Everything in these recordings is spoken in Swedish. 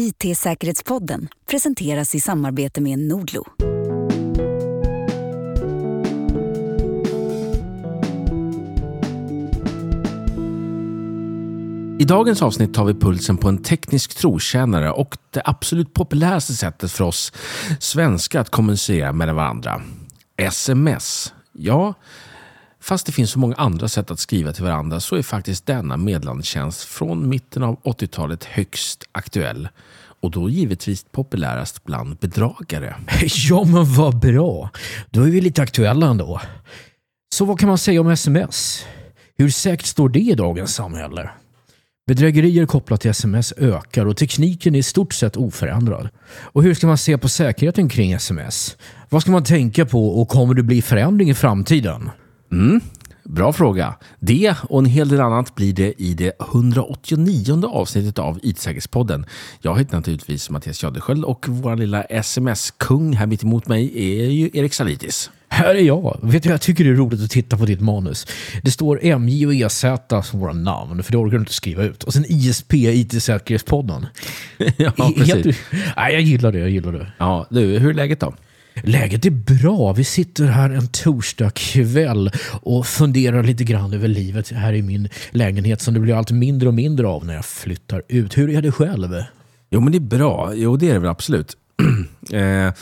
IT-säkerhetspodden presenteras i samarbete med Nordlo. I dagens avsnitt tar vi pulsen på en teknisk trotjänare och det absolut populäraste sättet för oss svenskar att kommunicera med varandra. Sms. Ja, fast det finns så många andra sätt att skriva till varandra så är faktiskt denna meddelandetjänst från mitten av 80-talet högst aktuell. Och då givetvis populärast bland bedragare. Ja, men vad bra. Då är vi lite aktuella ändå. Så vad kan man säga om sms? Hur säkert står det i dagens samhälle? Bedrägerier kopplat till sms ökar och tekniken är i stort sett oförändrad. Och hur ska man se på säkerheten kring sms? Vad ska man tänka på och kommer det bli förändring i framtiden? Mm, bra fråga. Det och en hel del annat blir det i det 189 avsnittet av IT-säkerhetspodden. Jag heter naturligtvis Mattias Jadesköld och vår lilla sms-kung här mitt emot mig är ju Erik Salitis. Här är jag. Vet du, jag tycker det är roligt att titta på ditt manus. Det står MJ och EZ som våra namn, för det orkar du inte skriva ut. Och sen ISP, IT-säkerhetspodden. ja, precis. Helt, nej, jag gillar det. Jag gillar det. Ja, du, hur är läget då? Läget är bra. Vi sitter här en torsdag kväll och funderar lite grann över livet här i min lägenhet som det blir allt mindre och mindre av när jag flyttar ut. Hur är det själv? Jo, men det är bra. Jo, det är det väl absolut. eh,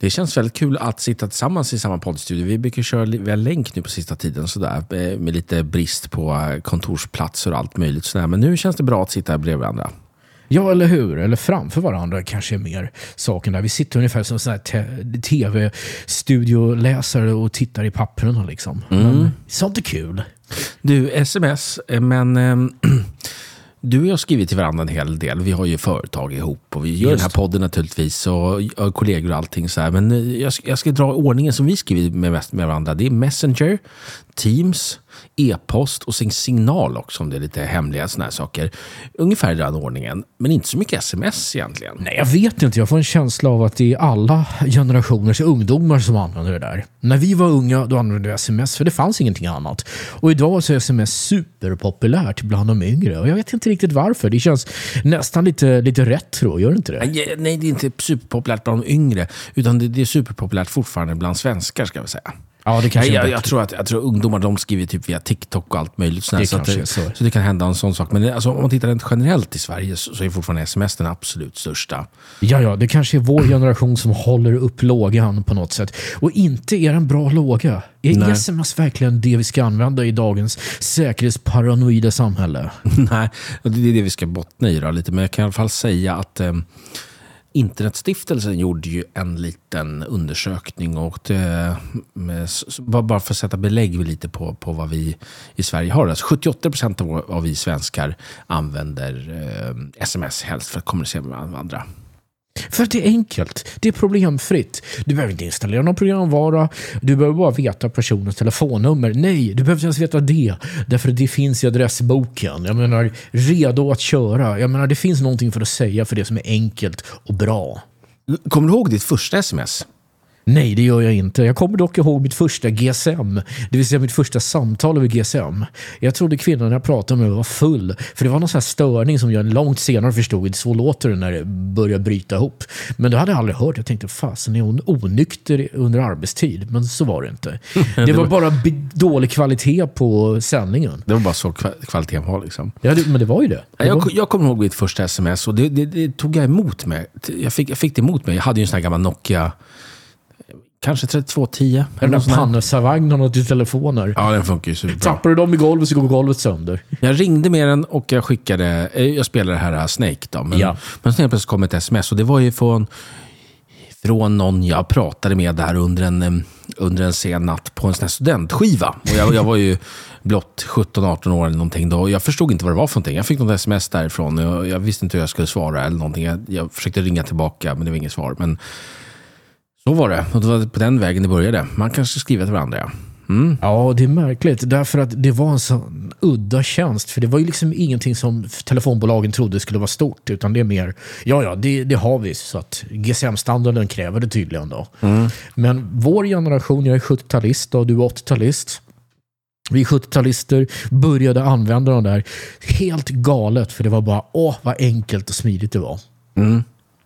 det känns väldigt kul att sitta tillsammans i samma poddstudio. Vi brukar köra via länk nu på sista tiden sådär, eh, med lite brist på kontorsplatser och allt möjligt. Sådär. Men nu känns det bra att sitta bredvid varandra. Ja, eller hur? Eller framför varandra kanske är mer saken där. Vi sitter ungefär som tv-studioläsare och tittar i papperna. Liksom. Mm. Men, sånt är kul. Du, sms, eh, men ähm, du och jag har skrivit till varandra en hel del. Vi har ju företag ihop och vi gör Just. den här podden naturligtvis och, och kollegor och allting. Så här. Men eh, jag, jag ska dra ordningen som vi skriver med, med varandra. Det är Messenger, Teams, e-post och sen signal också om det är lite hemliga sådana här saker. Ungefär i den ordningen. Men inte så mycket sms egentligen. Nej, jag vet inte. Jag får en känsla av att det är alla generationers ungdomar som använder det där. När vi var unga då använde vi sms för det fanns ingenting annat. Och idag så är sms superpopulärt bland de yngre. Och jag vet inte riktigt varför. Det känns nästan lite, lite retro, gör det inte det? Nej, det är inte superpopulärt bland de yngre. Utan det, det är superpopulärt fortfarande bland svenskar, ska vi säga. Ja, det kanske jag, jag, tror att jag tror ungdomar de skriver typ via TikTok och allt möjligt. Det så, det, så. så det kan hända en sån sak. Men alltså, om man tittar rent generellt i Sverige så, så är fortfarande sms den absolut största. Ja, ja, det kanske är vår generation som håller upp lågan på något sätt. Och inte är en bra låga. Är Nej. sms verkligen det vi ska använda i dagens säkerhetsparanoida samhälle? Nej, det är det vi ska bottna i då, lite. Men jag kan i alla fall säga att eh, Internetstiftelsen gjorde ju en liten undersökning och det, bara för att sätta belägg lite på, på vad vi i Sverige har. Alltså 78 procent av, av vi svenskar använder eh, sms helst för att kommunicera med andra. För att det är enkelt. Det är problemfritt. Du behöver inte installera någon programvara. Du behöver bara veta personens telefonnummer. Nej, du behöver inte ens veta det. Därför att det finns i adressboken. Jag menar, redo att köra. Jag menar, det finns någonting för att säga för det som är enkelt och bra. Kommer du ihåg ditt första sms? Nej, det gör jag inte. Jag kommer dock ihåg mitt första GSM, det vill säga mitt första samtal över GSM. Jag trodde kvinnan jag pratade med var full, för det var någon sån här störning som jag långt senare förstod. Så låter det när det börjar bryta ihop. Men det hade jag aldrig hört. Jag tänkte, fasen är hon onykter under arbetstid? Men så var det inte. Det var bara dålig kvalitet på sändningen. Det var bara så kvaliteten var liksom. Ja, det, men det var ju det. det jag, var... jag kommer ihåg mitt första sms och det, det, det, tog jag emot mig. Jag fick, jag fick det emot mig. Jag hade ju en sån här gammal Nokia Kanske 3210. Den där pansarvagnen till telefoner. Ja, den funkar ju superbra. Tappar du dem i golvet så går golvet sönder. Jag ringde med den och jag skickade, eh, jag spelade det här uh, Snake då. Men, ja. men sen plötsligt kom ett sms och det var ju från, från någon jag pratade med där under en, under en sen natt på en sån här studentskiva. Och jag, jag var ju blott 17-18 år eller någonting då. Jag förstod inte vad det var för någonting. Jag fick något sms därifrån och jag, jag visste inte hur jag skulle svara eller någonting. Jag, jag försökte ringa tillbaka men det var inget svar. Men så var det. Och det var på den vägen det började. Man kanske skriver till varandra, ja. Mm. Ja, det är märkligt. Därför att det var en sån udda tjänst. För det var ju liksom ingenting som telefonbolagen trodde skulle vara stort. Utan det är mer, ja ja, det, det har vi. Så att GSM-standarden kräver det tydligen då. Mm. Men vår generation, jag är 70-talist och du är 80-talist. Vi 70-talister började använda de där helt galet. För det var bara, åh vad enkelt och smidigt det var.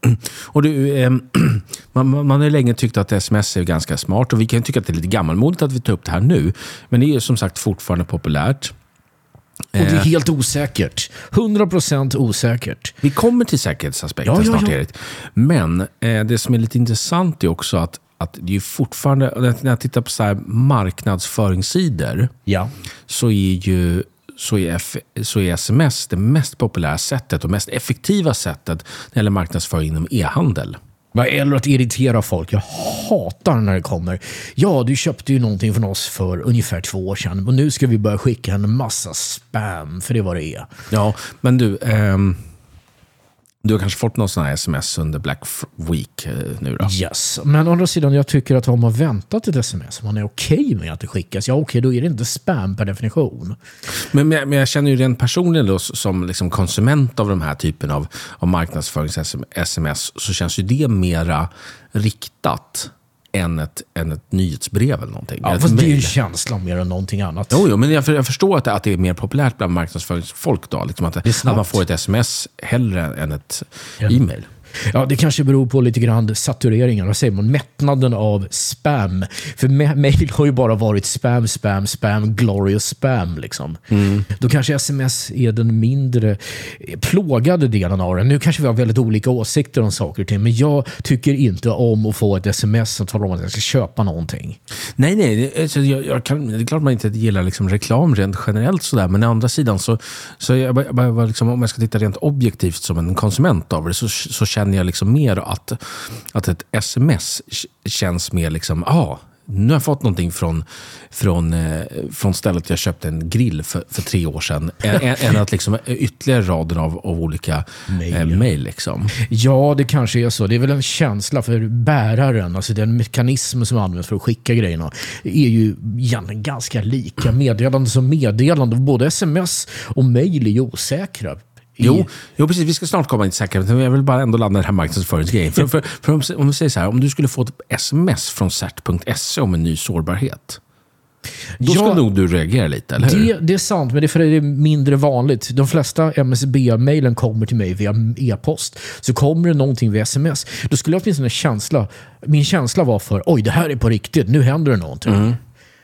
Och du, eh, man, man har länge tyckt att sms är ganska smart och vi kan tycka att det är lite gammalmodigt att vi tar upp det här nu. Men det är ju som sagt fortfarande populärt. Och det är Eh. helt osäkert. 100% osäkert. Vi kommer till säkerhetsaspekten Ja, ja, snart, ja. Erik. Men eh, det som är lite intressant är också att, att det är fortfarande, när jag tittar på så marknadsföringssidor, Ja. så är ju så är, så är sms det mest populära sättet och mest effektiva sättet när det gäller marknadsföring inom e-handel. Eller att irritera folk. Jag hatar när det kommer. Ja, du köpte ju någonting från oss för ungefär två år sedan och nu ska vi börja skicka en massa spam, för det är vad det är. Ja, men du, ehm, du har kanske fått någon sån här sms under Black Week eh, nu då? Yes, men å andra sidan, jag tycker att om man väntat ett sms, om man är okej med att det skickas, ja okej, då är det inte spam per definition. Men, men, men jag känner ju rent personligen då, som liksom konsument av de här typen av, av marknadsförings-sms så känns ju det mera riktat än ett, än ett nyhetsbrev eller någonting. Ja, fast det är ju en känsla mer än någonting annat. Jo, jo, men jag, jag förstår att det, att det är mer populärt bland marknadsföringsfolk. Då, liksom att, att man får ett sms hellre än ett e-mail. Ja, det kanske beror på lite grann satureringen, vad säger man, mättnaden av spam. För mail har ju bara varit spam, spam, spam, glorious spam. Liksom. Då kanske sms är den mindre plågade delen av det. Nu kanske vi har väldigt olika åsikter om saker och ting, men jag tycker inte om att få ett sms som talar om att jag ska köpa någonting. Nej, nej. Det, alltså, jag, jag kan, det är klart man inte gillar liksom reklam rent generellt, sådär, men å andra sidan, så, så jag, bara liksom, om jag ska titta rent objektivt som en konsument av det, så, så känner jag liksom mer att, att ett sms känns mer liksom, ah, nu har jag fått någonting från, från, eh, från stället jag köpte en grill för, för tre år sedan. än, att liksom ytterligare rader av, av olika Mail. eh, mail. Liksom. Ja, det kanske är så. Det är väl en känsla för bäraren, alltså den mekanism som används för att skicka grejerna, är ju egentligen ganska lika meddelande som meddelande. Både sms och mail är ju osäkra. Jo, jo, precis. Vi ska snart komma in till säkerhet, men jag vill bara ändå landa den här marknadsföringsgrejen. För, för, för om, om vi säger så här, om du skulle få ett sms från cert.se om en ny sårbarhet, då Ja. skulle nog du reagera lite, eller hur? Det, det är sant, men det är för att det är mindre vanligt. De flesta MSB-mailen kommer till mig via e-post. Så kommer det någonting via sms, då skulle jag åtminstone en känsla. Min känsla var för oj, det här är på riktigt, nu händer det någonting.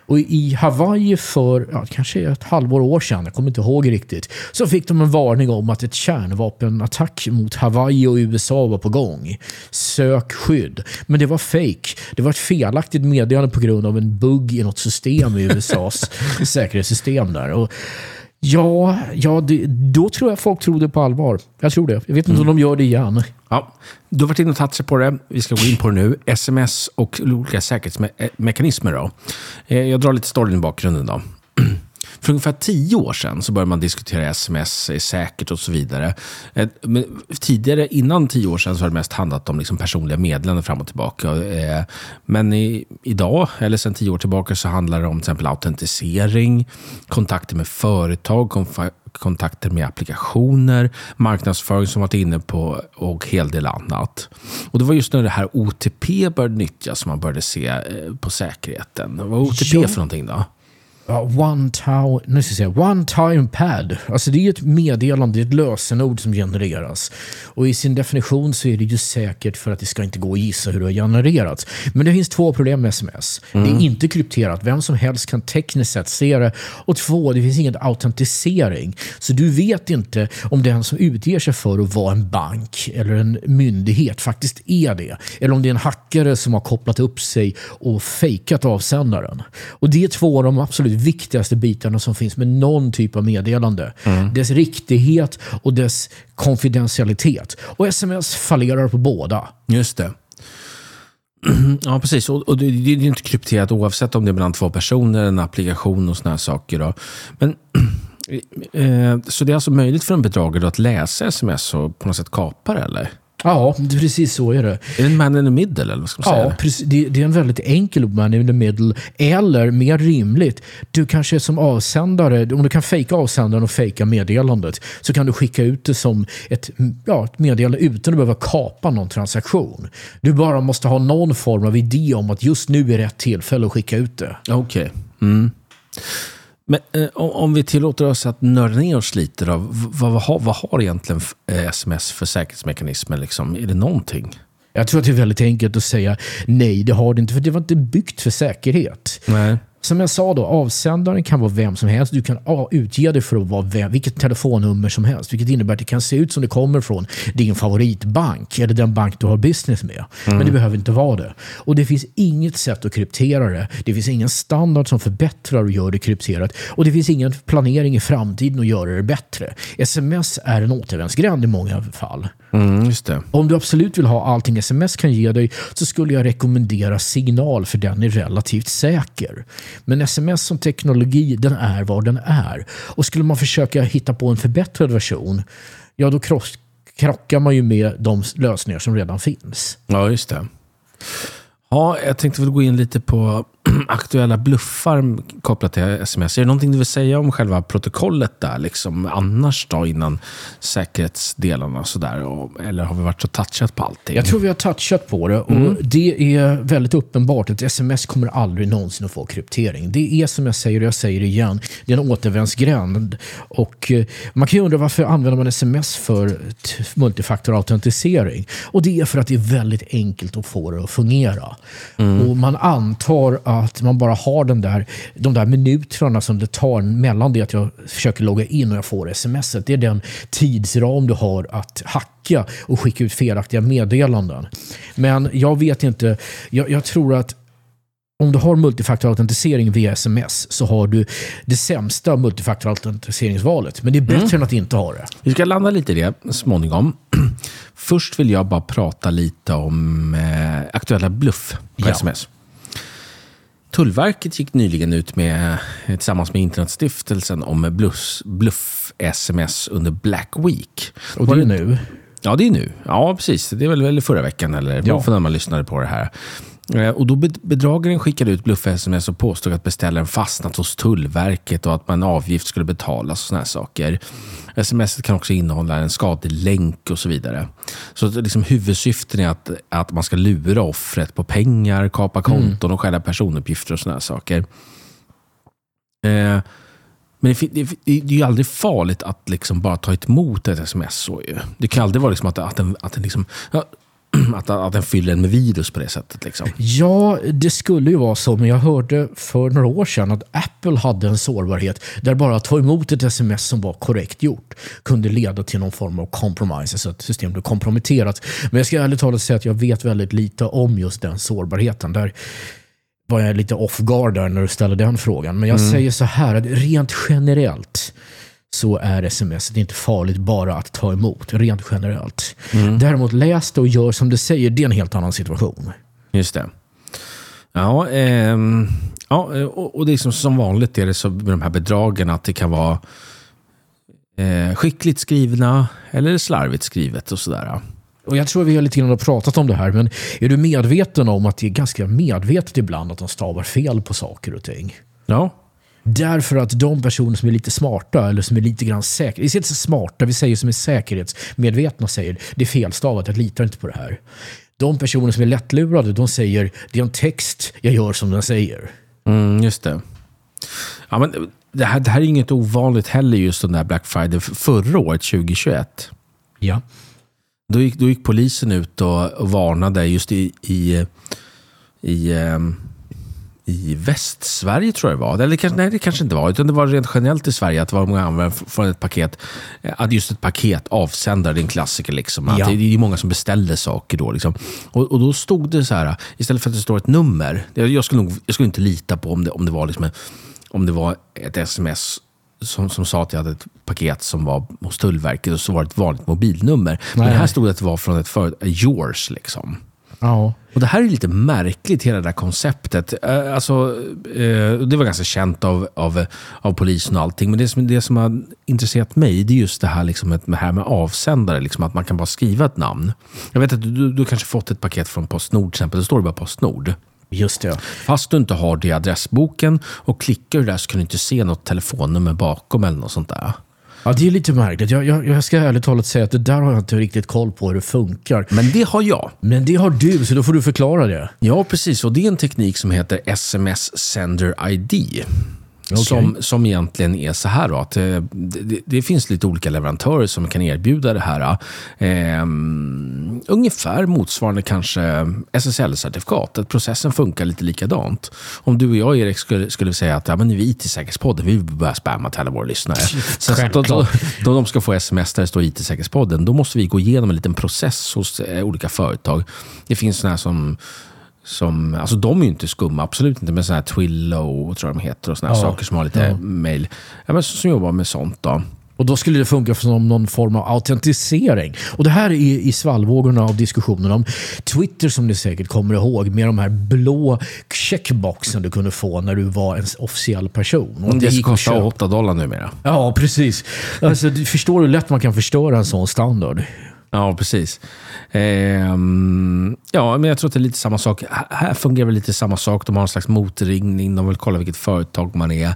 Och i Hawaii för ja, kanske ett halvår år sedan, jag kommer inte ihåg riktigt, så fick de en varning om att ett kärnvapenattack mot Hawaii och USA var på gång. Sök skydd. Men det var fake. Det var ett felaktigt meddelande på grund av en bugg i något system i USAs säkerhetssystem där. Och ja, ja det, då tror jag folk tror det på allvar. Jag tror det. Jag vet inte om de gör det igen. Ja, du har varit inne och touchat på det. Vi ska gå in på det nu. Sms och olika säkerhetsmekanismer. Då. Eh, Jag drar lite storyn i bakgrunden. Då. För ungefär tio år sedan så började man diskutera sms är säkert och så vidare. Eh, Men tidigare, innan tio år sedan, så har det mest handlat om liksom personliga meddelanden fram och tillbaka. Eh, Men i, idag, eller sedan tio år tillbaka, så handlar det om till exempel autentisering, kontakter med företag, kontakter med applikationer, marknadsföring som varit inne på och hel del annat. Och det var just när det här OTP började nyttjas som man började se eh, på säkerheten. Vad var OTP Ja. för någonting då? Ja, one, time, nu ska jag säga, one time pad. Alltså det är ett meddelande, ett lösenord som genereras. Och i sin definition så är det ju säkert för att det ska inte gå att gissa hur det har genererats. Men det finns två problem med sms. Det är inte krypterat, vem som helst kan tekniskt sett se det. Och två, det finns ingen autentisering. Så du vet inte om den som utger sig för att vara en bank eller en myndighet faktiskt är det. Eller om det är en hackare som har kopplat upp sig och fejkat avsändaren. Och det är två av de absolut viktigaste bitarna som finns med någon typ av meddelande. Dess riktighet och dess konfidentialitet. Och sms fallerar på båda. Just det. Ja, precis. Och, och det, det är ju inte krypterat oavsett om det är mellan två personer, en applikation och såna här saker. Då. Men, eh, så det är alltså möjligt för en bedragare att läsa sms och på något sätt kapa det, eller? Ja, precis så är det. Är det en man in the middle, eller vad ska man säga? Ja, precis. Det, det är en väldigt enkel man in the middle. Eller, mer rimligt, du kanske som avsändare, om du kan fejka avsändaren och fejka meddelandet, så kan du skicka ut det som ett, ja, ett meddelande utan att behöva kapa någon transaktion. Du bara måste ha någon form av idé om att just nu är rätt tillfälle att skicka ut det. Okej. Mm. Men eh, om vi tillåter oss att nörda ner oss lite då. Vad, vad, har, vad har egentligen sms för säkerhetsmekanismer? Liksom? Är det någonting? Jag tror att det är väldigt enkelt att säga nej, det har det inte. För det var inte byggt för säkerhet. Nej. Som jag sa då, avsändaren kan vara vem som helst. Du kan utge dig för att vara vem, vilket telefonnummer som helst. Vilket innebär att det kan se ut som det kommer från din favoritbank eller den bank du har business med. Mm. Men det behöver inte vara det. Och det finns inget sätt att kryptera det. Det finns ingen standard som förbättrar och gör det krypterat. Och det finns ingen planering i framtiden att göra det bättre. Sms är en återvändsgränd i många fall. Mm, Om du absolut vill ha allting sms kan ge dig så skulle jag rekommendera signal för den är relativt säker. Men sms som teknologi, den är vad den är. Och skulle man försöka hitta på en förbättrad version, ja då krockar man ju med de lösningar som redan finns. Ja, just det. Ja, jag tänkte väl gå in lite på aktuella bluffar kopplat till sms. Är det någonting du vill säga om själva protokollet där, liksom annars då, innan säkerhetsdelarna sådär? Eller har vi varit så touchat på allting? Jag tror vi har touchat på det och mm. det är väldigt uppenbart att sms kommer aldrig någonsin att få kryptering. Det är som jag säger och jag säger det igen, det är en återvändsgränd. Och eh, man kan ju undra varför använder man sms för multifaktorautentisering? Och det är för att det är väldigt enkelt att få det att fungera. Mm. Och man antar att man bara har den där, de där minuterna som det tar mellan det att jag försöker logga in och jag får sms. Det är den tidsram du har att hacka och skicka ut felaktiga meddelanden. Men jag vet inte, jag, jag tror att om du har multifaktorautentisering via sms så har du det sämsta multifaktorautentiseringsvalet. Men det är bättre mm. än att inte ha det. Vi ska landa lite i det småningom. Först vill jag bara prata lite om eh, aktuella bluff på ja. sms. Tullverket gick nyligen ut med, tillsammans med Internetstiftelsen om bluff-sms under Black Week. Och det är nu? Ja, det är nu. Ja, precis. Det är väl förra veckan eller ja. när man lyssnade på det här. Eh, och då bedragaren skickade ut bluff-sms och påstod att beställaren fastnat hos Tullverket och att en avgift skulle betalas och sådana saker. Sms kan också innehålla en skadlig länk och så vidare. Så liksom huvudsyften är att, att man ska lura offret på pengar, kapa mm. konton och stjäla personuppgifter och sådana saker. Eh, men det, det, det, är ju aldrig farligt att liksom bara ta emot ett sms. Så ju. Det kan aldrig vara liksom att, att, en, att en liksom, ja, att, att den fyller en med virus på det sättet. Liksom. Ja, det skulle ju vara så, men jag hörde för några år sedan att Apple hade en sårbarhet där bara att ta emot ett sms som var korrekt gjort kunde leda till någon form av compromise, så att systemet blev komprometterat. Men jag ska ärligt talat säga att jag vet väldigt lite om just den sårbarheten. Där var jag lite off guard där när du ställde den frågan. Men jag mm. säger så här, att rent generellt så är sms inte farligt bara att ta emot, rent generellt. Mm. Däremot läs det och gör som du säger, det är en helt annan situation. Just det. Ja, eh, ja och, och det är som, som vanligt är det så med de här bedragen att det kan vara eh, skickligt skrivna eller slarvigt skrivet och sådär. Och jag tror vi har lite grann pratat om det här, men är du medveten om att det är ganska medvetet ibland att de stavar fel på saker och ting? Ja, Därför att de personer som är lite smarta eller som är lite grann säkra, vi säger inte smarta, vi säger som är säkerhetsmedvetna säger det är felstavat, jag litar inte på det här. De personer som är lättlurade, de säger det är en text, jag gör som den säger. Mm, just det. Ja, men det, här, det här är inget ovanligt heller, just den där Black Friday. Förra året, 2021, ja. då, gick, då gick polisen ut och, och varnade just i, i, i um, i Västsverige tror jag det var. Eller kanske, nej, det kanske inte var. Utan det var rent generellt i Sverige att det var många användare från ett paket. Att just ett paket, avsändare, det är en klassiker. Liksom. Att ja. Det är många som beställer saker då. Liksom. Och, och, då stod det så här, istället för att det står ett nummer. Jag skulle, nog, jag skulle inte lita på om det, om det, var, liksom en, om det var ett sms som, som sa att jag hade ett paket som var hos Tullverket och så var det ett vanligt mobilnummer. Nej. Men här stod det att det var från ett företag, yours liksom. Ja. Och Det här är lite märkligt, hela det här konceptet. Eh, alltså, eh, det var ganska känt av, av, av polisen och allting. Men det som, det som har intresserat mig, det är just det här, liksom, det här med avsändare. Liksom, att man kan bara skriva ett namn. Jag vet att du, du kanske fått ett paket från Postnord till exempel. Det står det bara Postnord. Just det. Fast du inte har det i adressboken och klickar du där så kan du inte se något telefonnummer bakom eller något sånt där. Ja, det är lite märkligt. Jag, jag, jag ska ärligt talat säga att det där har jag inte riktigt koll på hur det funkar. Men det har jag. Men det har du, så då får du förklara det. Ja, precis. Och det är en teknik som heter SMS Sender ID. Okay. Som, som egentligen är så här då, att eh, det, det, finns lite olika leverantörer som kan erbjuda det här. Eh, ungefär motsvarande kanske SSL-certifikat. Att processen funkar lite likadant. Om du och jag, Erik, skulle, skulle säga att ja, men vi IT-säkerhetspodden, vi vill börja spamma till alla våra lyssnare. Så, så då, då, då de ska få sms där det står IT-säkerhetspodden, då måste vi gå igenom en liten process hos eh, olika företag. Det finns sådana här som som, alltså de är ju inte skumma, absolut inte, men sådana här Twillo, tror jag de heter, och sådana ja, saker som har lite ja. mail. Ja, men som jobbar med sånt. då. Och då skulle det funka som någon form av autentisering. Och det här är i svallvågorna av diskussionen om Twitter som ni säkert kommer ihåg med de här blå checkboxen du kunde få när du var en officiell person. Och det, det kostar 8 dollar numera. Ja, precis. Alltså, du förstår hur lätt man kan förstöra en sån standard. Ja, precis. Eh, ja, men jag tror att det är lite samma sak. Här fungerar det lite samma sak. De har en slags motringning. De vill kolla vilket företag man är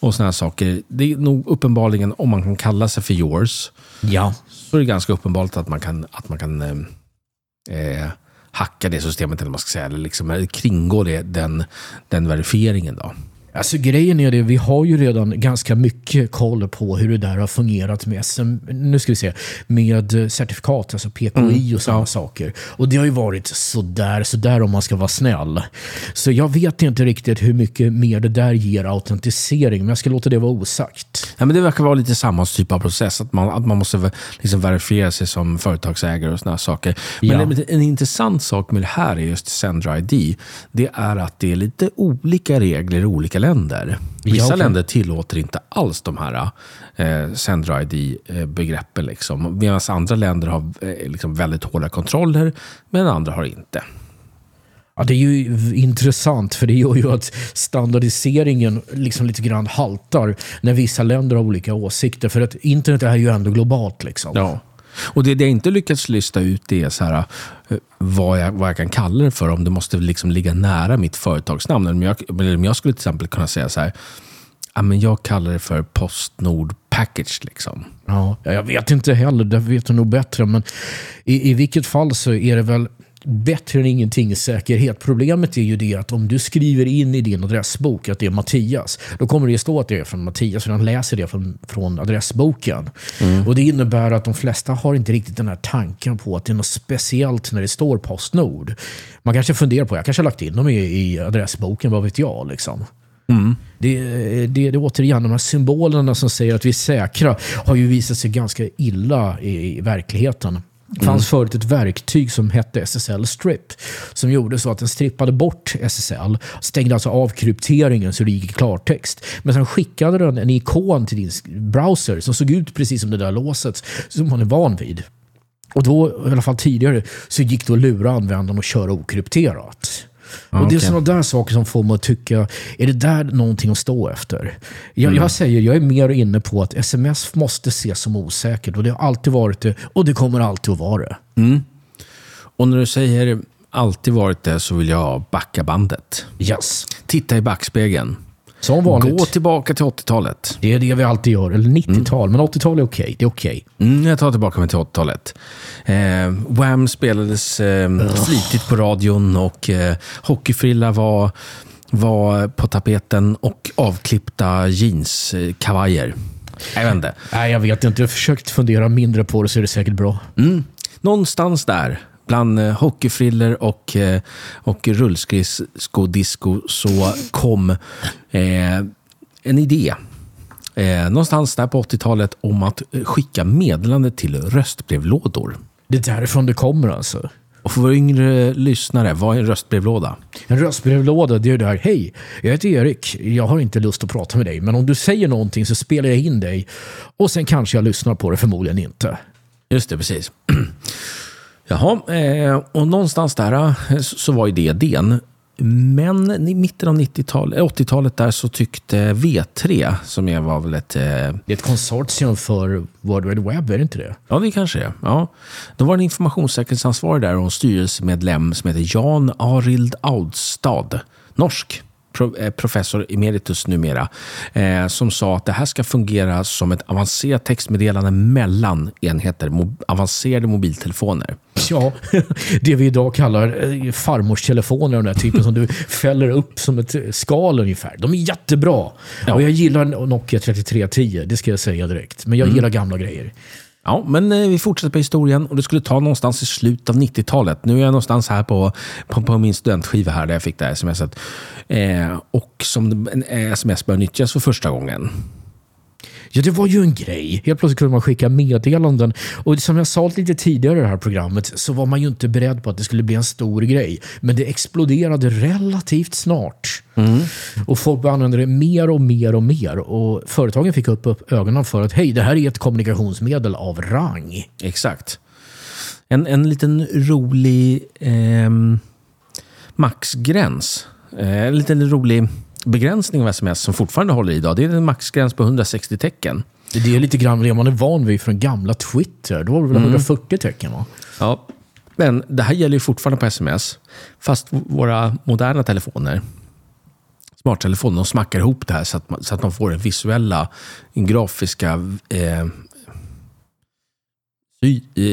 och sådana saker. Det är nog uppenbarligen, om man kan kalla sig för yours, ja. så är det ganska uppenbart att man kan, att man kan eh, eh hacka det systemet, eller man ska säga, eller liksom kringgå det, den, den verifieringen. Då. Alltså grejen är det, vi har ju redan ganska mycket koll på hur det där har fungerat med, SM, nu ska vi se, med certifikat, alltså PKI mm, och sådana ja. saker. Och det har ju varit sådär, sådär om man ska vara snäll. Så jag vet inte riktigt hur mycket mer det där ger autentisering, men jag ska låta det vara osagt. Ja, men det verkar vara lite samma typ av process, att man, att man måste liksom verifiera sig som företagsägare och sådana saker. Men ja. en intressant sak med det här är just Sendra ID, det är att det är lite olika regler i olika länder länder. Vissa ja, länder tillåter inte alls de här eh, Sender ID-begreppen. Liksom. Medan andra länder har eh, liksom väldigt hårda kontroller, men andra har inte. Ja, det är ju intressant, för det gör ju att standardiseringen liksom lite grann haltar när vissa länder har olika åsikter. För att internet är ju ändå globalt. Liksom. Ja. Och det, det jag inte lyckats lista ut det är så här, eh, vad, jag, vad jag kan kalla det för. Om det måste liksom ligga nära mitt företagsnamn. Om jag, om jag skulle till exempel kunna säga så här, ja, men jag kallar det för Postnord Package. Liksom. Ja, jag vet inte heller, det vet du nog bättre. Men i, i vilket fall så är det väl bättre än ingenting säkerhet. Problemet är ju det att om du skriver in i din adressbok att det är Mattias, då kommer det stå att det är från Mattias, för han läser det från, från adressboken. Mm. Och Det innebär att de flesta har inte riktigt den här tanken på att det är något speciellt när det står Postnord. Man kanske funderar på, jag kanske har lagt in dem i, i adressboken, vad vet jag? Liksom. Mm. Det, det, det återigen, de här symbolerna som säger att vi är säkra har ju visat sig ganska illa i, i verkligheten. Det fanns mm. förut ett verktyg som hette SSL Strip som gjorde så att den strippade bort SSL, stängde alltså av krypteringen så det gick i klartext. Men sen skickade den en ikon till din browser som såg ut precis som det där låset som man är van vid. Och då, i alla fall tidigare, så gick det att lura användaren och köra okrypterat. Och okay. Det är sådana där saker som får mig att tycka, är det där någonting att stå efter? Jag, mm. jag säger, jag är mer inne på att sms måste ses som osäkert och det har alltid varit det och det kommer alltid att vara det. Mm. Och när du säger alltid varit det så vill jag backa bandet. Yes. Titta i backspegeln. Som vanligt. Gå tillbaka till 80-talet. Det är det vi alltid gör. Eller 90-tal. Mm. Men 80-tal är okej. Okay. Det är okej. Okay. Mm, jag tar tillbaka mig till 80-talet. Eh, Wham spelades eh, flitigt på radion och eh, hockeyfrilla var, var på tapeten och avklippta jeanskavajer. Jag vet inte. Nej, jag vet inte. Jag har försökt fundera mindre på det så är det säkert bra. Mm. Någonstans där bland eh, hockeyfriller och, eh, och rullskridskodisco så kom eh, en idé eh, någonstans där på 80-talet om att skicka meddelande till röstbrevlådor. Det är därifrån det kommer alltså? Och för våra yngre lyssnare, vad är en röstbrevlåda? En röstbrevlåda, det är det här. Hej, jag heter Erik. Jag har inte lust att prata med dig, men om du säger någonting så spelar jag in dig och sen kanske jag lyssnar på det, förmodligen inte. Just det, precis. Jaha, eh, och någonstans där eh, så var ju det idén. Men i mitten av 90-talet, 80-talet där så tyckte V3, som är, var väl ett... Eh, det är ett konsortium för World Wide Web, är det inte det? Ja, det kanske är. Ja. Då var det en informationssäkerhetsansvarig där och en styrelsemedlem som heter Jan Arild Audstad. Norsk professor emeritus numera, eh, som sa att det här ska fungera som ett avancerat textmeddelande mellan enheter, mo, avancerade mobiltelefoner. Ja, det vi idag kallar farmorstelefoner, den där typen som du fäller upp som ett skal ungefär. De är jättebra. Ja. Och jag gillar Nokia 3310, det ska jag säga direkt. Men jag mm. gillar gamla grejer. Ja, men eh, vi fortsätter på historien och det skulle ta någonstans i slutet av 90-talet. Nu är jag någonstans här på, på, på, min studentskiva här där jag fick det här smset. Eh, och som sms började nyttjas för första gången. Ja, det var ju en grej. Helt plötsligt kunde man skicka meddelanden. Och som jag sa lite tidigare i det här programmet så var man ju inte beredd på att det skulle bli en stor grej. Men det exploderade relativt snart. Mm. Och folk använde det mer och mer och mer. Och företagen fick upp, upp ögonen för att hej, det här är ett kommunikationsmedel av rang. Exakt. En, en liten rolig eh, maxgräns. Eh, en liten rolig begränsning av sms som fortfarande håller idag, det är en maxgräns på 160 tecken. Det är lite grann det man är van vid från gamla Twitter. Då var det väl 140 mm. tecken? Va? Ja, men det här gäller ju fortfarande på sms. Fast våra moderna telefoner, smarttelefoner, de smackar ihop det här så att man, så att man får den visuella, den grafiska eh,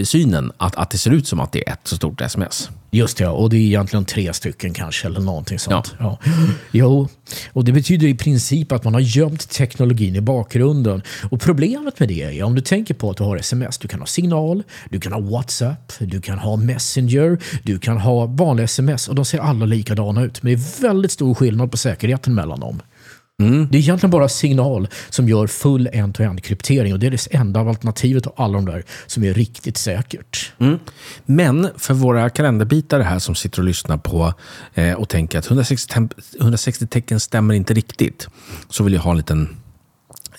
synen att, att det ser ut som att det är ett så stort sms. Just det, och det är egentligen tre stycken kanske, eller någonting sånt. Ja. Ja. Jo, och det betyder i princip att man har gömt teknologin i bakgrunden. Och problemet med det är, om du tänker på att du har sms, du kan ha signal, du kan ha WhatsApp, du kan ha Messenger, du kan ha vanliga sms och de ser alla likadana ut. Men det är väldigt stor skillnad på säkerheten mellan dem. Mm. Det är egentligen bara signal som gör full end-to-end kryptering och det är det enda alternativet av alla de där som är riktigt säkert. Mm. Men för våra kalenderbitare här som sitter och lyssnar på eh, och tänker att 160, 160 tecken stämmer inte riktigt, så vill jag ha en liten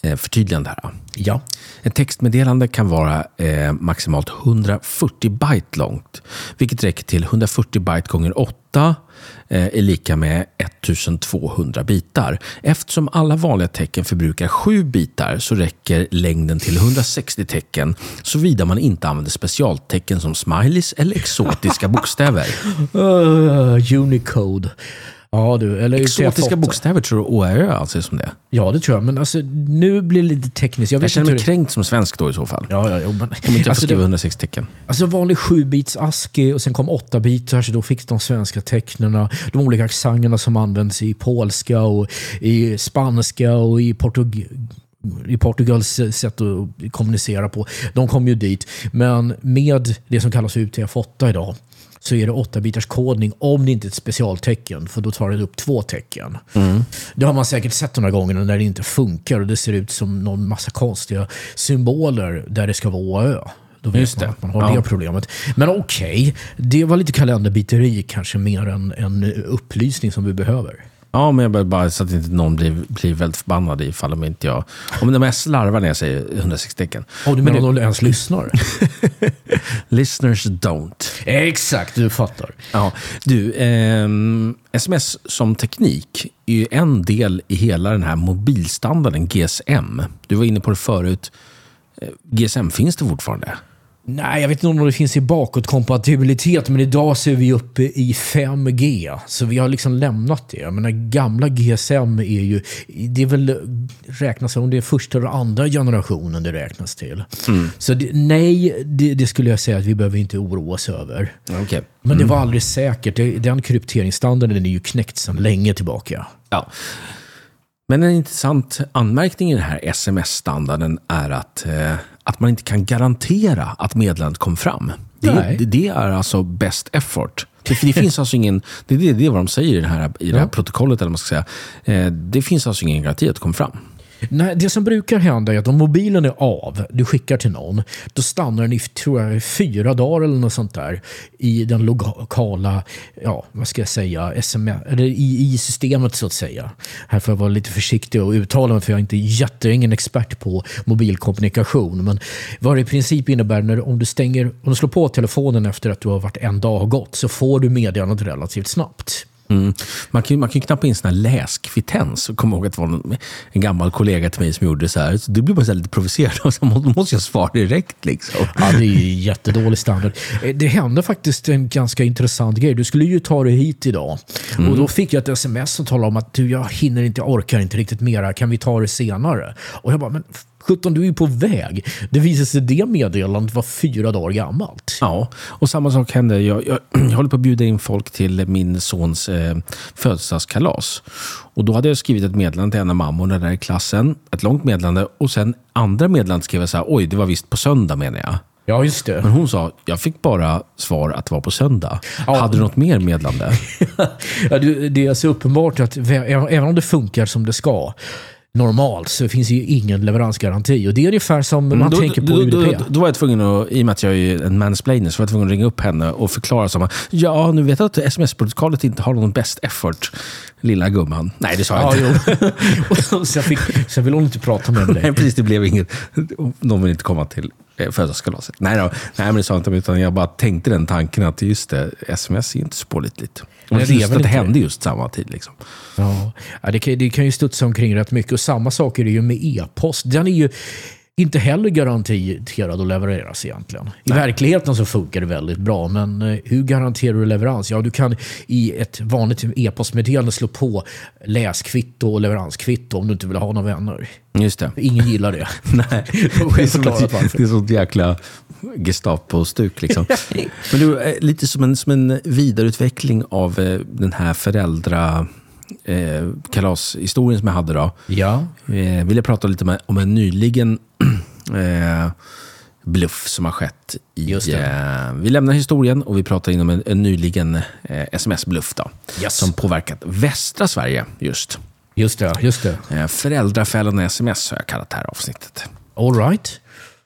eh, förtydligande här. Ja. Ett textmeddelande kan vara eh, maximalt 140 byte långt, vilket räcker till 140 byte gånger 8 eh, är lika med 1200 bitar. Eftersom alla vanliga tecken förbrukar 7 bitar så räcker längden till 160 tecken såvida man inte använder specialtecken som smileys eller exotiska bokstäver. Uh, Unicode. Ja, du, eller Exotiska bokstäver tror du OAÖ anses som det? Ja, det tror jag. Men alltså, nu blir det lite tekniskt. Jag, jag känner mig kränkt som svensk då i så fall. Ja, ja, ja, men, Om inte jag alltså, skriva 160 tecken. Alltså vanlig 7-bits ASCII och sen kom 8-bitar, så då fick de svenska tecknen. De olika accenterna som används i polska och i spanska och i portug i Portugals sätt att kommunicera på. De kom ju dit. Men med det som kallas UTF-8 idag så är det 8-bitars kodning om det inte är ett specialtecken, för då tar det upp två tecken. Mm. Det har man säkert sett några gånger när det inte funkar och det ser ut som någon massa konstiga symboler där det ska vara OAÖ. Då vet Just man att man har ja. det problemet. Men okej, okay, det var lite kalenderbiteri kanske mer än en upplysning som vi behöver. Ja, men jag bara så att inte någon blir, blir väldigt förbannad ifall de inte jag... Om jag slarvar när jag säger 160 tecken. Oh, du menar men, om de ens lyssnar? Listeners don't. Exakt, du fattar. Ja. Du, eh, sms som teknik är ju en del i hela den här mobilstandarden GSM. Du var inne på det förut. Eh, GSM, finns det fortfarande? Nej, jag vet inte om det finns i bakåtkompatibilitet, men idag så är vi uppe i 5G. Så vi har liksom lämnat det. Jag menar, gamla GSM är ju, det är väl, räknas som det är första och andra generationen det räknas till. Mm. Så det, nej, det, det, skulle jag säga att vi behöver inte oroa oss över. Okay. Mm. Men det var aldrig säkert. Den krypteringsstandarden är ju knäckt sedan länge tillbaka. Ja. Men en intressant anmärkning i den här sms-standarden är att, eh, att man inte kan garantera att meddelandet kom fram. Det, det, det, är alltså best effort. Det, det finns alltså ingen, det, det, det är vad de säger i det här, i det här protokollet. Eller man ska säga. Eh, det finns alltså ingen garanti att det kom fram. Nej, det som brukar hända är att om mobilen är av, du skickar till någon, då stannar den i tror jag, fyra dagar eller något sånt där i den lokala, ja, vad ska jag säga, SMS, eller i, i systemet så att säga. Här får jag vara lite försiktig och uttala mig för jag är inte jätte, ingen expert på mobilkommunikation. Men vad det i princip innebär när om du stänger, om du slår på telefonen efter att du har varit en dag har gått så får du meddelandet relativt snabbt. Mm. Man kan ju man kan knappa in sån här läskvittens. Jag kommer ihåg att det var en, en gammal kollega till mig som gjorde så här. Så då blir man så lite provocerad. Så då måste jag svara direkt. Liksom. Ja, det är ju jättedålig standard. Eh, det hände faktiskt en ganska intressant grej. Du skulle ju ta dig hit idag. Mm. Och Då fick jag ett sms som talade om att du, jag hinner inte, jag orkar inte riktigt mera. Kan vi ta det senare? Och jag bara, men 17, du är ju på väg. Det visade sig det meddelandet var fyra dagar gammalt. Ja, och samma sak hände. Jag, jag, jag håller på att bjuda in folk till min sons eh, födelsedagskalas. Och då hade jag skrivit ett meddelande till en av mammorna där i klassen. Ett långt meddelande. Och sen andra meddelandet skrev jag så här, oj, det var visst på söndag menar jag. Ja, just det. Men hon sa, jag fick bara svar att det var på söndag. Ja. Hade du något mer meddelande? ja, det är så uppenbart att även om det funkar som det ska, normalt så finns ju ingen leveransgaranti. Och det är ungefär som man då, tänker på då, UDP. Då, då, var jag tvungen att, i och med att jag är en mansplainer, så var jag tvungen att ringa upp henne och förklara som ja, nu vet jag att sms-protokollet inte har någon best effort, lilla gumman. Nej, det sa jag ja, inte. så, jag fick, så vill hon inte prata med dig. Nej, precis. Det blev inget. De vill inte komma till eh, födelsedagskalaset. Nej, nej, men det sa jag inte, utan jag bara tänkte den tanken att just det, sms är inte så pålitligt. Och det, att det hände just samma tid. Liksom. Ja, det, kan, det kan ju studsa omkring rätt mycket. Och samma sak är det ju med e-post. Den är ju inte heller garanterad att levereras egentligen. I Nej. verkligheten så funkar det väldigt bra, men eh, hur garanterar du leverans? Ja, du kan i ett vanligt e-postmeddelande slå på läskvitto och leveranskvitto om du inte vill ha några vänner. Just det. Ingen gillar det. Nej, det är, som ett, det är sånt jäkla Gestapo-stuk. Liksom. Men du, eh, lite som en, som en vidareutveckling av eh, den här föräldra eh, kalashistorien som jag hade. Då. Ja. Eh, vill jag prata lite om, om en nyligen eh, bluff som har skett. I, eh, vi lämnar historien och vi pratar inom en, en nyligen eh, sms-bluff yes. som påverkat västra Sverige just. Just det. Just det. Eh, Föräldrafällan sms har jag kallat det här avsnittet. All right.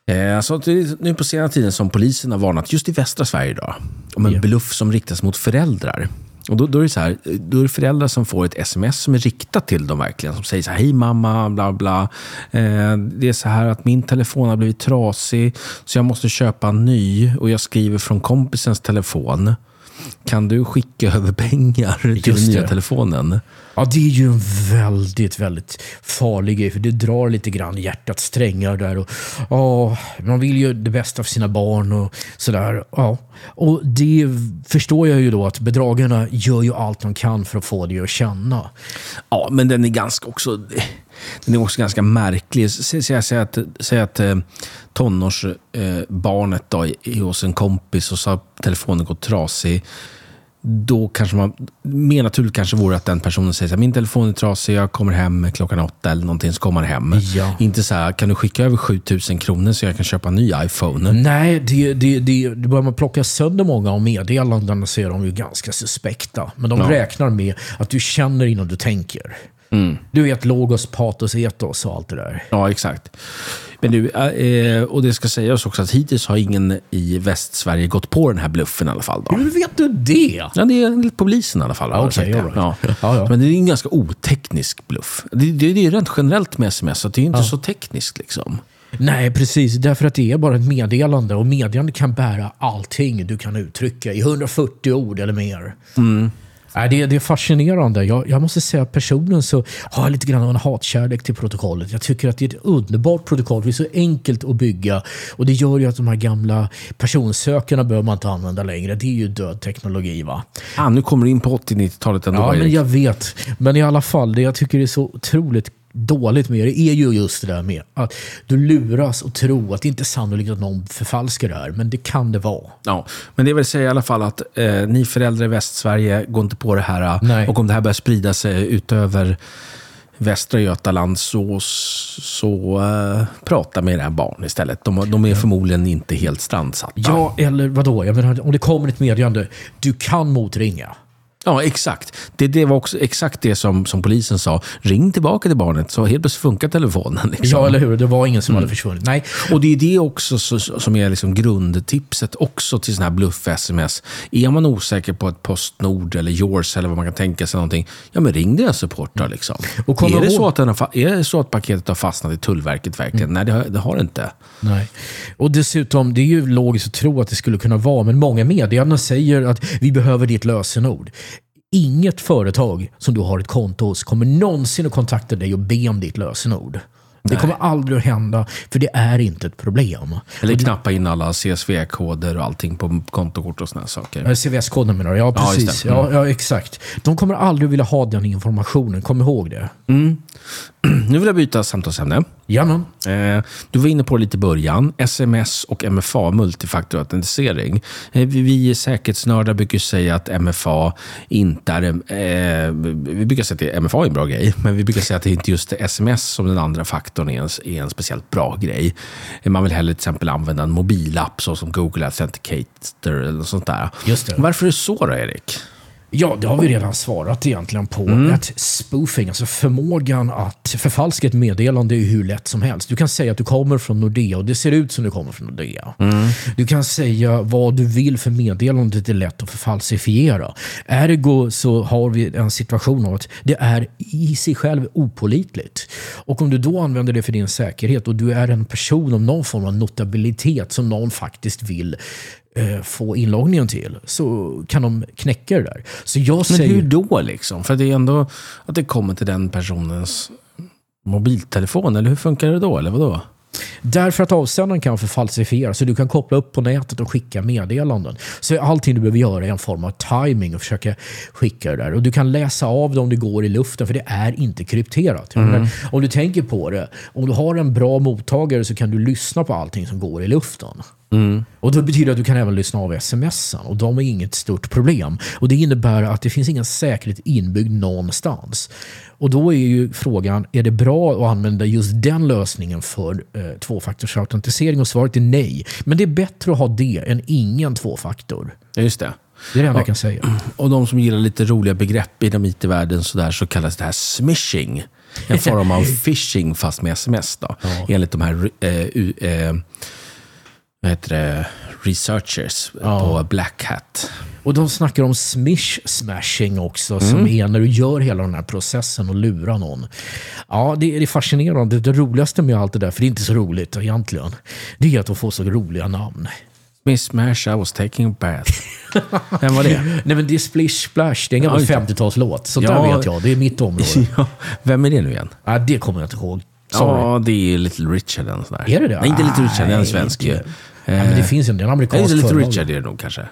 Eh, alltså, nu på senare tiden som polisen har varnat, just i västra Sverige, då, om en yeah. bluff som riktas mot föräldrar. Och då, då, är det så här, då är det föräldrar som får ett sms som är riktat till dem verkligen. Som säger så här, hej mamma, bla bla. Eh, det är så här att min telefon har blivit trasig så jag måste köpa en ny. Och jag skriver från kompisens telefon. Kan du skicka över pengar till den nya telefonen? Ja, det är ju en väldigt, väldigt farlig grej. För det drar lite grann hjärtats strängar där. Och, ja, man vill ju det bästa för sina barn och sådär. Ja. Och det förstår jag ju då att bedragarna gör ju allt de kan för att få det att känna. Ja, men den är ganska också... Den är också ganska märklig. Säg, säg att, säg att eh, tonårsbarnet eh, är hos en kompis och så har telefonen gått trasig då kanske man, mer naturligt kanske vore att den personen säger att min telefon är trasig, jag kommer hem klockan åtta eller någonting, så kommer man hem. Ja. Inte så här, kan du skicka över 7000 kronor så jag kan köpa en ny iPhone? Nej, det, det, det, det börjar man plocka sönder många av meddelandena så är de ju ganska suspekta. Men de ja. räknar med att du känner innan du tänker. Mm. Du vet logos, patos, etos och allt det där. Ja, exakt. Men du, eh, och det ska sägas också att hittills har ingen i Västsverige gått på den här bluffen i alla fall. Då. Hur vet du det? Ja, det är enligt polisen i alla fall. Okay, right. ja. Ja, ja. Men det är en ganska oteknisk bluff. Det, det, det är rent generellt med sms, så det är inte så tekniskt. liksom. Nej, precis. Därför att det är bara ett meddelande och meddelande kan bära allting du kan uttrycka i 140 ord eller mer. Mm. Det, det är fascinerande. Jag, jag måste säga att personen så har jag lite grann av en hatkärlek till protokollet. Jag tycker att det är ett underbart protokoll. Det är så enkelt att bygga och det gör ju att de här gamla personsökarna behöver man inte använda längre. Det är ju död teknologi. va? Ah, nu kommer du in på 80-90-talet ändå. Ja, men jag vet. Men i alla fall, det jag tycker är så otroligt dåligt med det är ju just det där med att du luras och tror att det inte är sannolikt att någon förfalskar det här, men det kan det vara. Ja, men det vill säga i alla fall att eh, ni föräldrar i Västsverige, går inte på det här. Nej. Och om det här börjar sprida sig utöver Västra Götaland så, så uh, prata med era barn istället. De, de är förmodligen inte helt strandsatta. Ja, eller vadå? Jag menar, om det kommer ett meddelande, du kan motringa. Ja, exakt. Det, det var också exakt det som, som polisen sa. Ring tillbaka till barnet, så helt plötsligt funkar telefonen. Liksom. Ja, eller hur? Det var ingen som mm. hade försvunnit. Nej. Och det är det också så, som är liksom grundtipset också till sådana här bluff-sms. Är man osäker på ett Postnord eller Yours eller vad man kan tänka sig någonting, ja men ring deras support mm. liksom. Och är, det så att den har, är det så att paketet har fastnat i Tullverket verkligen? Mm. Nej, det har, det har det inte. Nej. Och dessutom, det är ju logiskt att tro att det skulle kunna vara, men många meddelanden säger att vi behöver ditt lösenord Inget företag som du har ett konto hos kommer någonsin att kontakta dig och be om ditt lösenord. Det kommer aldrig att hända, för det är inte ett problem. Eller knappa in alla CSV-koder och allting på kontokort och sådana saker. CVS-koden menar du? Ja, Ja, just precis. det. Ja, ja, exakt. De kommer aldrig vilja ha den informationen. Kom ihåg det. Nu vill jag byta samtalsämne. Jamen. Eh, Du var inne på det lite i början. SMS och MFA, multifaktorautentisering. Eh, Vi vi säkerhetsnördar brukar säga att MFA inte är... Eh, vi brukar säga att det- MFA är en bra grej, men vi brukar säga att det inte just är SMS som den andra faktorn är en, är en speciellt bra grej. Man vill hellre till exempel använda en mobilapp såsom Google Authenticator eller något sånt där. Just det. Varför är det så då, Erik? Ja, det har vi redan svarat egentligen på. Mm. Att spoofing, alltså förmågan att förfalska ett meddelande är hur lätt som helst. Du kan säga att du kommer från Nordea och det ser ut som du kommer från Nordea. Mm. Du kan säga vad du vill för meddelandet är lätt att förfalsifiera. Ergo så har vi en situation av att det är i sig själv opolitligt. Och om du då använder det för din säkerhet och du är en person av någon form av notabilitet som någon faktiskt vill få inloggningen till så kan de knäcka det där. Så jag Men säger... hur då liksom? För det är ändå att det kommer till den personens mobiltelefon, eller hur funkar det då? Eller vadå? Därför att avsändaren kan förfalsifiera, så du kan koppla upp på nätet och skicka meddelanden. Så allting du behöver göra är en form av timing och försöka skicka det där. Och du kan läsa av det om det går i luften, för det är inte krypterat. Menar, om du tänker på det, om du har en bra mottagare så kan du lyssna på allting som går i luften. Och Det betyder att du kan även lyssna av smsen och de är inget stort problem. Och Det innebär att det finns ingen säkerhet inbyggd någonstans. Och Då är ju frågan, är det bra att använda just den lösningen för eh, tvåfaktorsautentisering? Och svaret är nej. Men det är bättre att ha det än ingen tvåfaktor. Ja, just det. Det är det enda jag kan säga. Och de som gillar lite roliga begrepp inom IT-världen så, där, så kallas det här smishing. En form av phishing fast med sms. Då. Enligt de här eh, u- eh, vad heter det? researchers på Black Hat. Och de snackar om smish smashing också, som är när du gör hela den här processen och lurar någon. Ja, det är fascinerande. Det roligaste med allt det där, för det är inte så roligt egentligen, det är att de får så roliga namn. Miss Smash, I was taking a bath. Vem var det? Nej men det är Splish Splash, det är en gammal Ja, just det. 50-talslåt. Sånt Ja. där vet jag, det är mitt område. Ja, vem är det nu igen? ja, det kommer jag inte ihåg. Sorry. Ja, det är Little Richard. En sån där. Är det det? Nej, inte Little Richard, det är en svensk ju. Det- Ja, men det finns en, det är en Nej, amerikansk Little förlaga. Richard är det nog kanske.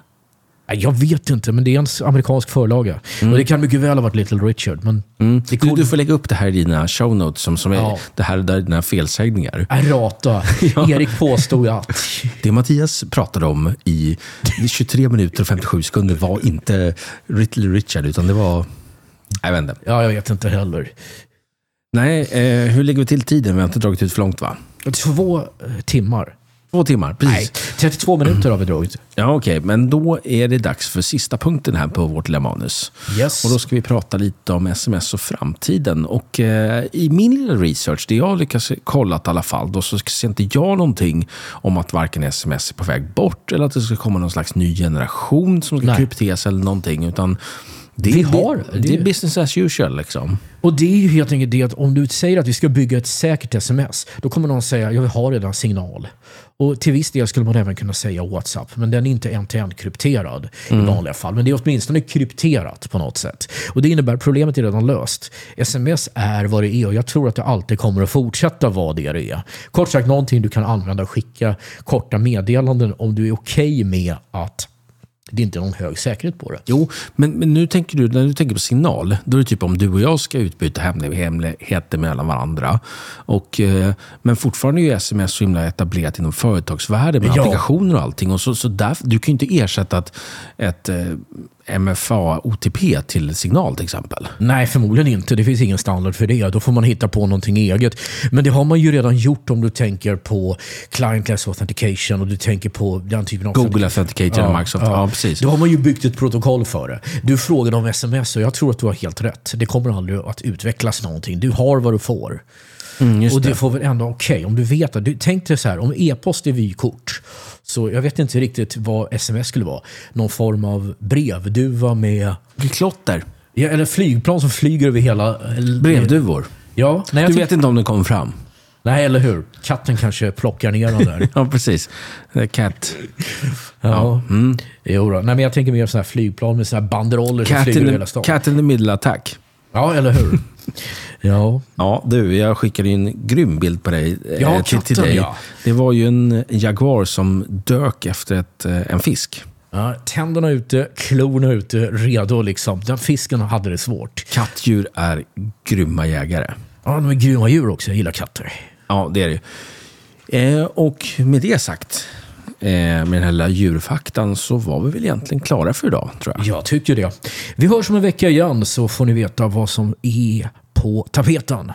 Jag vet inte, men det är en amerikansk förlaga. Och det kan mycket väl ha varit Little Richard. Men det är Mm. Du, du får lägga upp det här i dina show notes, som, som är Ja. det här där dina felsägningar. Errata. Erik påstod att... Det Mattias pratade om i 23 minuter och 57 sekunder var inte Little Richard, utan det var... Jag vet inte. Ja, jag vet inte heller. Nej, eh, hur ligger vi till tiden? Vi har inte dragit ut för långt va? Två eh, timmar. Två timmar, Nej, precis. 32 minuter har vi dragit. Ja, okej. Men då är det dags för sista punkten här på vårt lilla manus. Yes. Och då ska vi prata lite om sms och framtiden. Och eh, i min lilla research, det jag har lyckats kolla i alla fall, då så ser inte jag någonting om att varken sms är på väg bort eller att det ska komma någon slags ny generation som ska Nej. krypteras eller någonting. Utan det, Vi har- det, det- är business as usual. Liksom. Och det är ju helt enkelt det att om du säger att vi ska bygga ett säkert sms, då kommer någon säga jag har redan signal. Och till viss del skulle man även kunna säga WhatsApp, men den är inte end-to-end krypterad i vanliga fall. Men det är åtminstone krypterat på något sätt. Och det innebär att problemet är redan löst. Sms är vad det är och jag tror att det alltid kommer att fortsätta vara det det är. Kort sagt någonting du kan använda och skicka korta meddelanden om du är okej med att det inte är någon hög säkerhet på det. Jo, men, men nu tänker du, när du tänker på signal, då är det typ om du och jag ska utbyta hemlig- hemligheter mellan varandra. Och, eh, men fortfarande är ju sms så himla etablerat inom företagsvärlden med Ja. applikationer och allting. Och så, så där, du kan ju inte ersätta ett, ett eh, MFA-OTP till signal till exempel. Nej, förmodligen inte. Det finns ingen standard för det. Då får man hitta på någonting eget. Men det har man ju redan gjort om du tänker på clientless authentication och du tänker på den typen av... Google Authenticator eller Microsoft. Ja, precis. Då har man ju byggt ett protokoll för det. Du frågade om sms och jag tror att du har helt rätt. Det kommer aldrig att utvecklas någonting. Du har vad du får. Mm, och det, det. får väl ändå okej om du vet att du Tänk dig så här, om e-post är vykort. Så jag vet inte riktigt vad sms skulle vara. Någon form av brevduva med... Klotter. Ja, eller flygplan som flyger över hela... Brevduvor. Ja, nej, jag Du vet inte om den kommer fram. Nej, eller hur? Katten kanske plockar ner den där. ja, precis. The cat. Ja. Mm. Jo då. Nej, men jag tänker mer sådana här flygplan med sådana här banderoller som flyger in, hela stan. Cat in the middle attack. Ja, eller hur? Ja. Ja, du, jag skickade ju en grym bild på dig. Eh, ja, till, till dig. Ja. Det var ju en jaguar som dök efter ett, eh, en fisk. Ja, tänderna ute, klorna ute, redo liksom. Den fisken hade det svårt. Kattdjur är grymma jägare. Ja, de är grymma djur också. Jag gillar katter. Ja, det är det eh, Och med det sagt, med den här lilla djurfaktan, så var vi väl egentligen klara för idag, tror jag. Jag tycker det. Vi hörs om en vecka igen, så får ni veta vad som är på tapeten.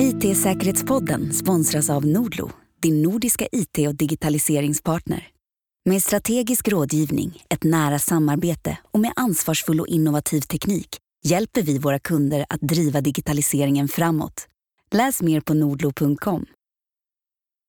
IT-säkerhetspodden sponsras av Nordlo, din nordiska IT och digitaliseringspartner. Med strategisk rådgivning, ett nära samarbete och med ansvarsfull och innovativ teknik hjälper vi våra kunder att driva digitaliseringen framåt. Läs mer på nordlo.com.